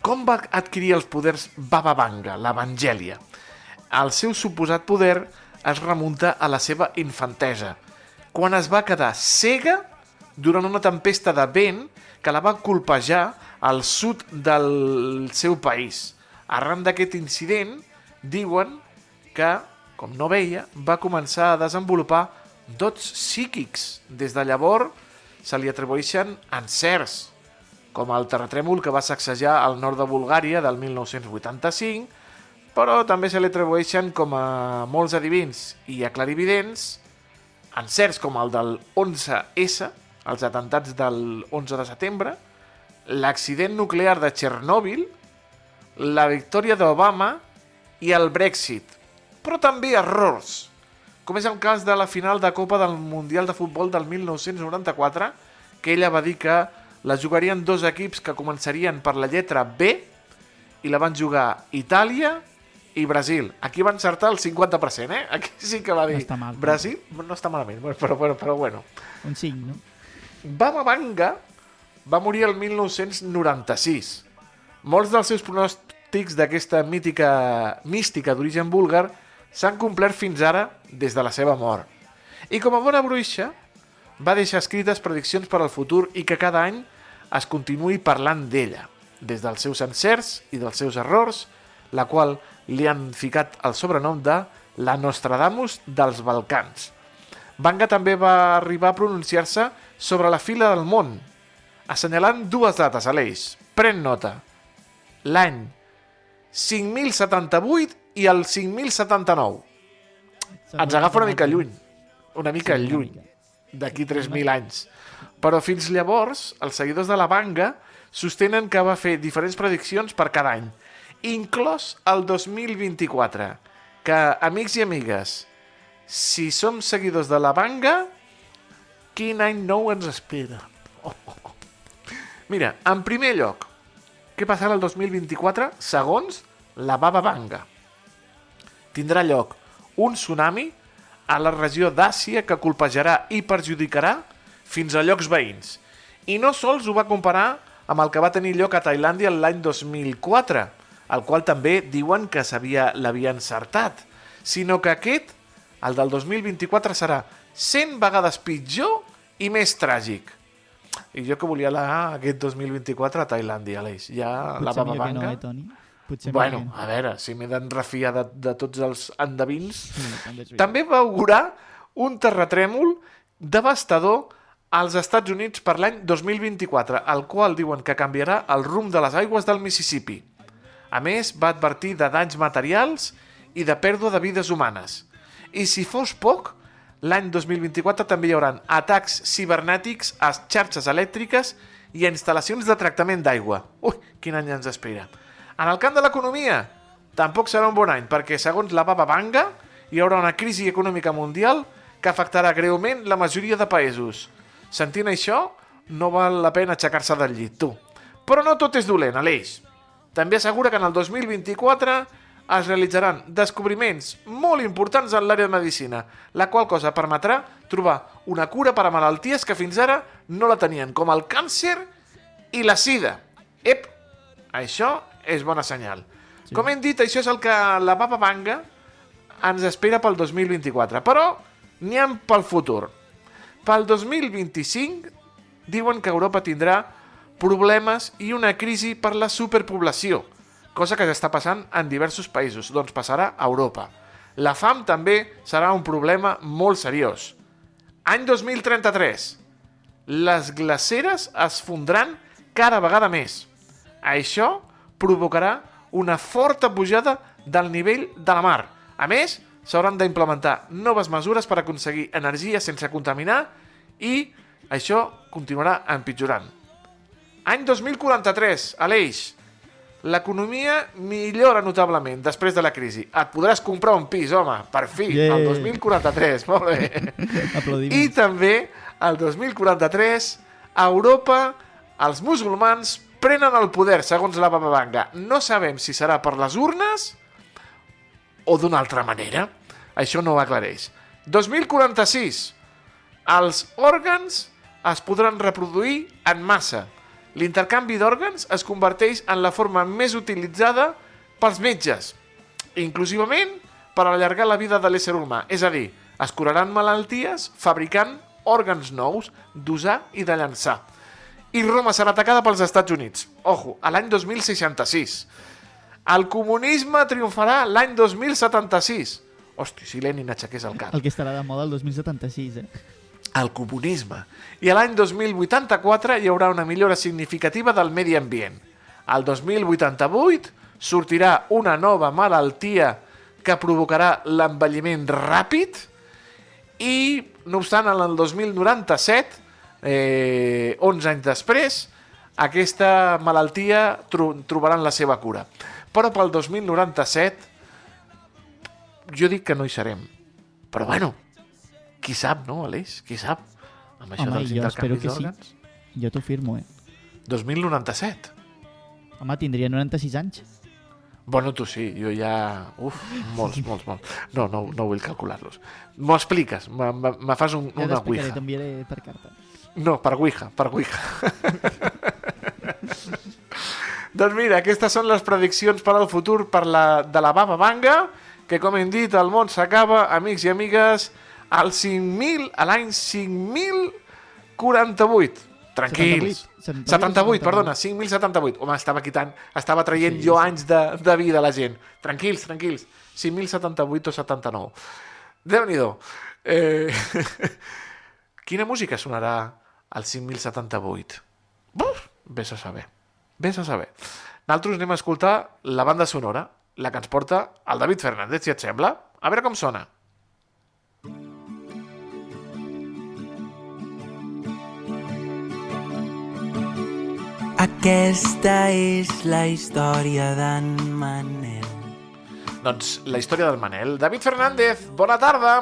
Com va adquirir els poders Baba Vanga, l'Evangèlia? El seu suposat poder es remunta a la seva infantesa, quan es va quedar cega durant una tempesta de vent que la va colpejar al sud del seu país. Arran d'aquest incident, diuen que, com no veia, va començar a desenvolupar dots psíquics. Des de llavors se li atribueixen encerts, com el terratrèmol que va sacsejar el nord de Bulgària del 1985, però també se li atribueixen com a molts adivins i a clarividents encerts com el del 11S, els atentats del 11 de setembre, l'accident nuclear de Txernòbil, la victòria d'Obama i el Brexit. Però també errors, com és el cas de la final de Copa del Mundial de Futbol del 1994, que ella va dir que la jugarien dos equips que començarien per la lletra B i la van jugar Itàlia i Brasil. Aquí va encertar el 50%, eh? Aquí sí que va dir... està mal, Brasil no està malament, però, però, però bueno. Un 5, no? Baba Vanga va morir el 1996. Molts dels seus pronòstics d'aquesta mítica mística d'origen búlgar s'han complert fins ara des de la seva mort. I com a bona bruixa, va deixar escrites prediccions per al futur i que cada any es continuï parlant d'ella, des dels seus encerts i dels seus errors, la qual li han ficat el sobrenom de la Nostradamus dels Balcans. Vanga també va arribar a pronunciar-se sobre la fila del món, assenyalant dues dates a l'eix. Pren nota. L'any 5.078 i el 5.079. Ens agafa una mica lluny. Una mica lluny. D'aquí 3.000 anys. Però fins llavors, els seguidors de la Vanga sostenen que va fer diferents prediccions per cada any, inclòs el 2024, que, amics i amigues, si som seguidors de la Vanga, quin any nou ens espera? Oh, oh. Mira, en primer lloc, què passarà el 2024 segons la Baba Vanga? Tindrà lloc un tsunami a la regió d'Àsia que colpejarà i perjudicarà fins a llocs veïns. I no sols ho va comparar amb el que va tenir lloc a Tailàndia l'any 2004, el qual també diuen que l'havia encertat, sinó que aquest, el del 2024, serà 100 vegades pitjor i més tràgic. I jo que volia anar aquest 2024 a Tailàndia, Aleix. Ja la Baba millor que no, Vanga... eh, Toni? Potser Bueno, que a veure, si m'he d'enrefiar de, de tots els endevins... Sí. També va augurar un terratrèmol devastador als Estats Units per l'any 2024, el qual diuen que canviarà el rumb de les aigües del Mississippi. A més, va advertir de danys materials i de pèrdua de vides humanes. I si fos poc, l'any 2024 també hi haurà atacs cibernètics a xarxes elèctriques i a instal·lacions de tractament d'aigua. Ui, quin any ens espera. En el camp de l'economia, tampoc serà un bon any, perquè segons la Baba Vanga hi haurà una crisi econòmica mundial que afectarà greument la majoria de països. Sentint això, no val la pena aixecar-se del llit, tu. Però no tot és dolent, Aleix. També assegura que en el 2024 es realitzaran descobriments molt importants en l'àrea de medicina, la qual cosa permetrà trobar una cura per a malalties que fins ara no la tenien, com el càncer i la sida. Ep, això és bona senyal. Sí. Com hem dit, això és el que la Papa Vanga ens espera pel 2024, però n'hi ha pel futur. Pel 2025 diuen que Europa tindrà problemes i una crisi per la superpoblació, cosa que ja està passant en diversos països, doncs passarà a Europa. La fam també serà un problema molt seriós. Any 2033. Les glaceres es fondran cada vegada més. Això provocarà una forta pujada del nivell de la mar. A més, s'hauran d'implementar noves mesures per aconseguir energia sense contaminar i això continuarà empitjorant. Any 2043, Aleix, l'economia millora notablement després de la crisi. Et podràs comprar un pis, home, per fi, Yeah. el 2043, molt bé. Aplaudiments. I també, el 2043, a Europa, els musulmans prenen el poder, segons la Baba Vanga. No sabem si serà per les urnes o d'una altra manera. Això no ho aclareix. 2046. Els òrgans es podran reproduir en massa. L'intercanvi d'òrgans es converteix en la forma més utilitzada pels metges, inclusivament per allargar la vida de l'ésser humà. És a dir, es curaran malalties fabricant òrgans nous d'usar i de llançar. I Roma serà atacada pels Estats Units. Ojo, a l'any 2066. El comunisme triomfarà l'any 2076. Hosti, si Lenin aixequés el cap. El que estarà de moda el 2076, eh? El comunisme. I l'any 2084 hi haurà una millora significativa del medi ambient. Al 2088 sortirà una nova malaltia que provocarà l'envelliment ràpid i, no obstant, en el 2097 eh, 11 anys després, aquesta malaltia tro trobaran la seva cura. Però pel 2097 jo dic que no hi serem. Però bueno, qui sap, no, Aleix? Qui sap? Amb això Home, dels jo espero que sí. Jo t'ho firmo, eh? 2097. Home, tindria 96 anys. Bueno, tu sí, jo ja... Uf, molts, molts, molts. No, no, no vull calcular-los. M'ho expliques, me, me, me fas un, Ja una t'explicaré, ouija. t'enviaré per carta. No, per Ouija, per Ouija. doncs mira, aquestes són les prediccions per al futur per la, de la Baba Vanga, que com hem dit, el món s'acaba, amics i amigues, al 5.000, a l'any 5.048. Tranquils. 78, 78, perdona, 5.078. Home, estava quitant, estava traient Sí, jo sí. anys de, de vida a la gent. Tranquils, tranquils. 5.078 o 79. Déu-n'hi-do. Eh... Quina música sonarà al 5.078? Buf, vés a saber. Vés a saber. Nosaltres anem a escoltar la banda sonora, la que ens porta el David Fernández, si et sembla. A veure com sona. Aquesta és la història d'en Manel. Doncs la història del Manel. David Fernández, bona tarda.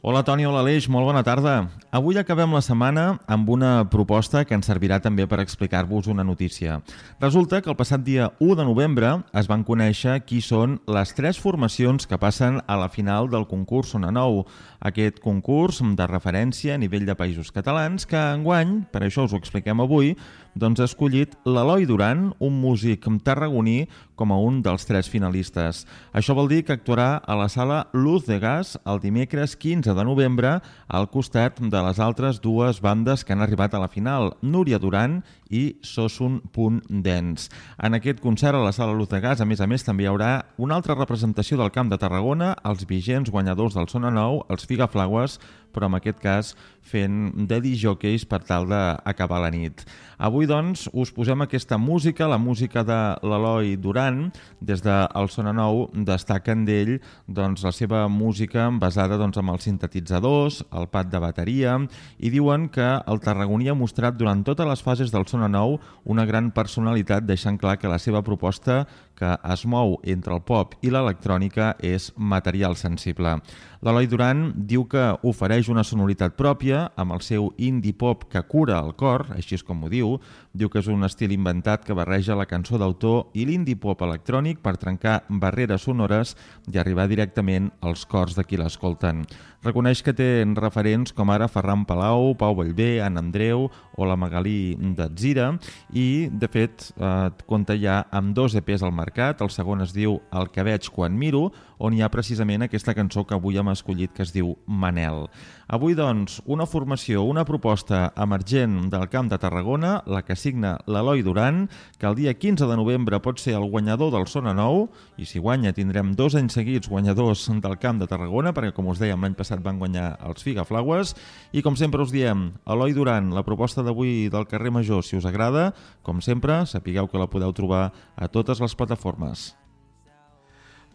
Hola Toni, hola Aleix, molt bona tarda. Avui acabem la setmana amb una proposta que ens servirà també per explicar-vos una notícia. Resulta que el passat dia 1 de novembre es van conèixer qui són les tres formacions que passen a la final del concurs Sona Nou, aquest concurs de referència a nivell de països catalans que enguany, per això us ho expliquem avui, doncs ha escollit l'Eloi Duran, un músic tarragoní, com a un dels tres finalistes. Això vol dir que actuarà a la sala Luz de Gas el dimecres 15 de novembre al costat de les altres dues bandes que han arribat a la final, Núria Duran i Sosun.dance. En aquest concert a la sala Luz de Gas, a més a més, també hi haurà una altra representació del Camp de Tarragona, els vigents guanyadors del Sona Nou, els Figaflaues, però en aquest cas fent de disjockeys per tal d'acabar la nit. Avui, doncs, us posem aquesta música, la música de l'Eloi Duran. Des del Sona Nou destaquen d'ell doncs, la seva música basada doncs, amb els sintetitzadors, el pad de bateria, i diuen que el tarragoní ha mostrat durant totes les fases del Sona Nou una gran personalitat, deixant clar que la seva proposta que es mou entre el pop i l'electrònica és material sensible. L'Eloi Duran diu que ofereix una sonoritat pròpia amb el seu indie pop que cura el cor, així és com ho diu. Diu que és un estil inventat que barreja la cançó d'autor i l'indie pop electrònic per trencar barreres sonores i arribar directament als cors de qui l'escolten. Reconeix que té referents com ara Ferran Palau, Pau Vallvé, Anna Andreu o la Magalí d'Atzira i, de fet, eh, compta ja amb dos EPs al mercat. El segon es diu El que veig quan miro, on hi ha precisament aquesta cançó que avui hem escollit que es diu Manel. Avui, doncs, una formació, una proposta emergent del Camp de Tarragona, la que signa l'Eloi Duran, que el dia 15 de novembre pot ser el guanyador del Sona Nou, i si guanya tindrem dos anys seguits guanyadors del Camp de Tarragona, perquè, com us dèiem, l'any passat van guanyar els Figaflaues, i com sempre us diem, Eloi Duran, la proposta d'avui del carrer Major, si us agrada, com sempre, sapigueu que la podeu trobar a totes les plataformes.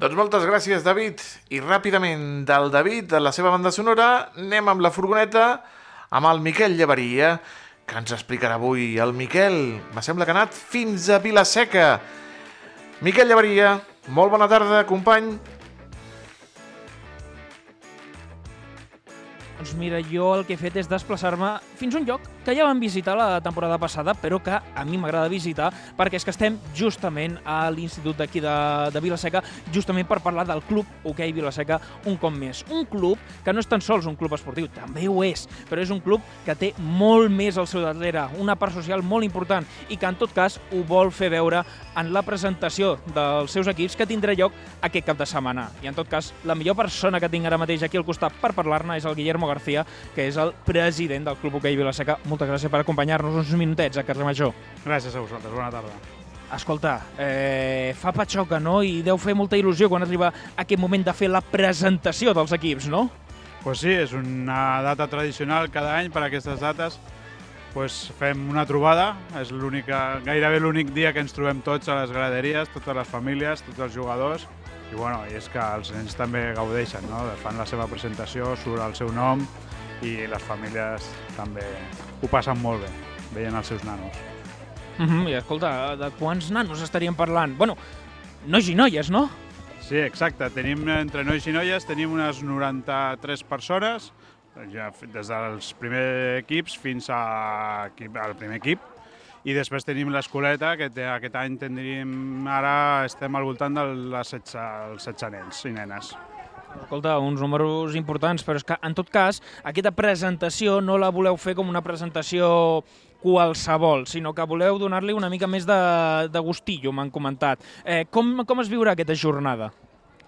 Doncs moltes gràcies, David. I ràpidament del David, de la seva banda sonora, anem amb la furgoneta amb el Miquel Llevaria, que ens explicarà avui el Miquel. Me sembla que ha anat fins a Vilaseca. Miquel Llevaria, molt bona tarda, company. Doncs mira, jo el que he fet és desplaçar-me fins a un lloc que ja vam visitar la temporada passada, però que a mi m'agrada visitar perquè és que estem justament a l'Institut d'aquí de, de Vilaseca, justament per parlar del club Hoquei Vilaseca un cop més. Un club que no és tan sols un club esportiu, també ho és, però és un club que té molt més al seu darrere, una part social molt important i que en tot cas ho vol fer veure en la presentació dels seus equips que tindrà lloc aquest cap de setmana. I en tot cas, la millor persona que tinc ara mateix aquí al costat per parlar-ne és el Guillermo García, que és el president del Club Hoquei Vilaseca. Moltes gràcies per acompanyar-nos uns minutets a Carrer Major. Gràcies a vosaltres, bona tarda. Escolta, eh, fa patxoca, no? I deu fer molta il·lusió quan arriba aquest moment de fer la presentació dels equips, no? Pues sí, és una data tradicional cada any per a aquestes dates. Pues fem una trobada, és gairebé l'únic dia que ens trobem tots a les graderies, totes les famílies, tots els jugadors, i, bueno, i és que els nens també gaudeixen, no? fan la seva presentació, surt el seu nom, i les famílies també ho passen molt bé veient els seus nanos. Mm -hmm, I escolta, de quants nanos estaríem parlant? Bueno, nois i noies, no? Sí, exacte. Tenim entre nois i noies tenim unes 93 persones, ja des dels primers equips fins a, al primer equip, i després tenim l'escoleta, que té, aquest any tindríem, ara estem al voltant dels 16, els 16 nens i nenes. Escolta, uns números importants, però és que, en tot cas, aquesta presentació no la voleu fer com una presentació qualsevol, sinó que voleu donar-li una mica més de, de gustillo, m'han comentat. Eh, com, com es viurà aquesta jornada?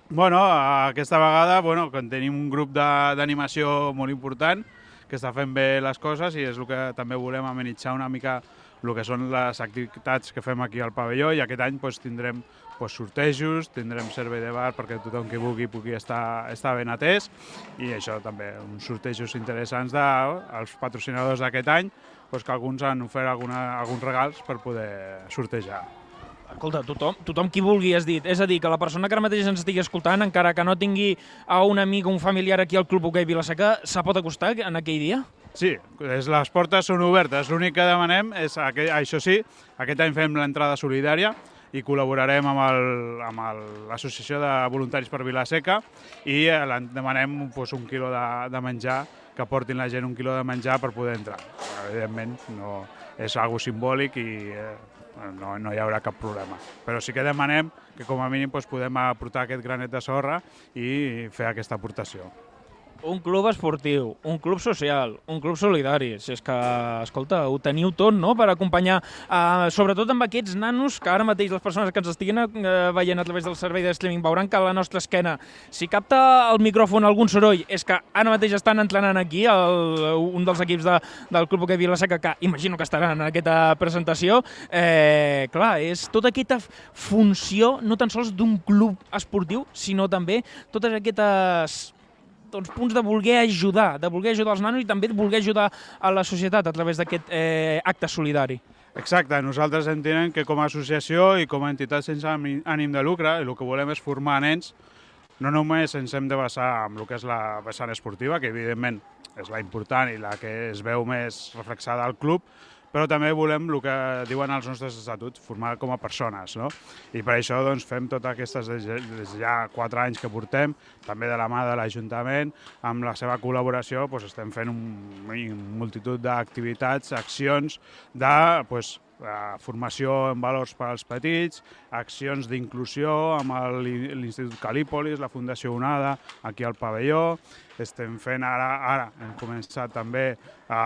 Bueno, aquesta vegada bueno, quan tenim un grup d'animació molt important que està fent bé les coses i és el que també volem amenitzar una mica el que són les activitats que fem aquí al pavelló i aquest any doncs, tindrem doncs, sortejos, tindrem servei de bar perquè tothom que vulgui pugui estar, estar ben atès i això també, uns sortejos interessants dels patrocinadors d'aquest any doncs que alguns han ofert alguna, alguns regals per poder sortejar. Escolta, tothom, tothom qui vulgui, has dit. És a dir, que la persona que ara mateix ens estigui escoltant, encara que no tingui a un amic o un familiar aquí al Club Hoquei Vilaseca, se pot acostar en aquell dia? Sí, és, les portes són obertes. L'únic que demanem és, aquest, això sí, aquest any fem l'entrada solidària i col·laborarem amb l'Associació de Voluntaris per Vilaseca i eh, demanem pues, un quilo de, de menjar que portin la gent un quilo de menjar per poder entrar. Evidentment, no, és algo simbòlic i eh, no, no hi haurà cap problema. Però sí que demanem que com a mínim doncs, podem aportar aquest granet de sorra i fer aquesta aportació un club esportiu, un club social, un club solidari. Si és que, escolta, ho teniu tot, no?, per acompanyar, eh, sobretot amb aquests nanos que ara mateix les persones que ens estiguin eh, veient a través del servei de streaming veuran que a la nostra esquena, si capta el micròfon algun soroll, és que ara mateix estan entrenant aquí el, un dels equips de, del Club Hockey Vilaseca, que imagino que estaran en aquesta presentació. Eh, clar, és tota aquesta funció, no tan sols d'un club esportiu, sinó també totes aquestes doncs, punts de voler ajudar, de voler ajudar els nanos i també de voler ajudar a la societat a través d'aquest eh, acte solidari. Exacte, nosaltres entenem que com a associació i com a entitat sense ànim de lucre, el que volem és formar nens, no només ens hem de basar en el que és la vessant esportiva, que evidentment és la important i la que es veu més reflexada al club, però també volem el que diuen els nostres estatuts, formar com a persones, no? I per això doncs, fem totes aquestes, des ja quatre anys que portem, també de la mà de l'Ajuntament, amb la seva col·laboració doncs, estem fent un, un multitud d'activitats, accions de doncs, formació en valors per als petits, accions d'inclusió amb l'Institut Calípolis, la Fundació Onada, aquí al pavelló. Estem fent ara, ara hem començat també a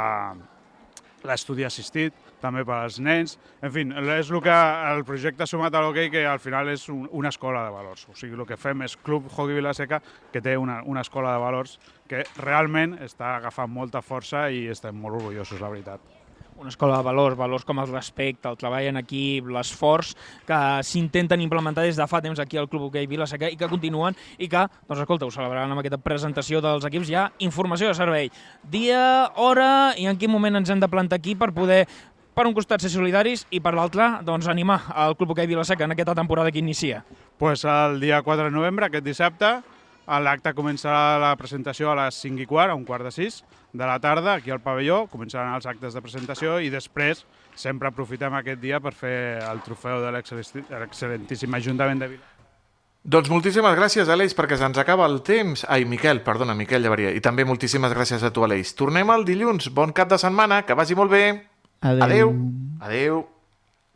l'estudi assistit, també per als nens. En fi, és el que el projecte sumat a l'hoquei que al final és un, una escola de valors. O sigui, el que fem és Club Hockey Vilaseca, que té una, una escola de valors que realment està agafant molta força i estem molt orgullosos, la veritat una escola de valors, valors com el respecte, el treball en equip, l'esforç que s'intenten implementar des de fa temps aquí al Club Hockey Vilaseca i que continuen i que, doncs escolta, ho celebraran amb aquesta presentació dels equips, hi ha informació de servei. Dia, hora i en quin moment ens hem de plantar aquí per poder per un costat ser solidaris i per l'altre doncs, animar el Club Hockey Vilaseca en aquesta temporada que inicia. Pues el dia 4 de novembre, aquest dissabte, L'acte començarà la presentació a les 5 i quart, a un quart de 6 de la tarda, aquí al pavelló, començaran els actes de presentació i després sempre aprofitem aquest dia per fer el trofeu de l'excel·lentíssim Ajuntament de Vila. Doncs moltíssimes gràcies, Aleix, perquè se'ns acaba el temps. Ai, Miquel, perdona, Miquel Llevaria. I també moltíssimes gràcies a tu, Aleix. Tornem el dilluns. Bon cap de setmana, que vagi molt bé. Adeu. Adeu. Adeu.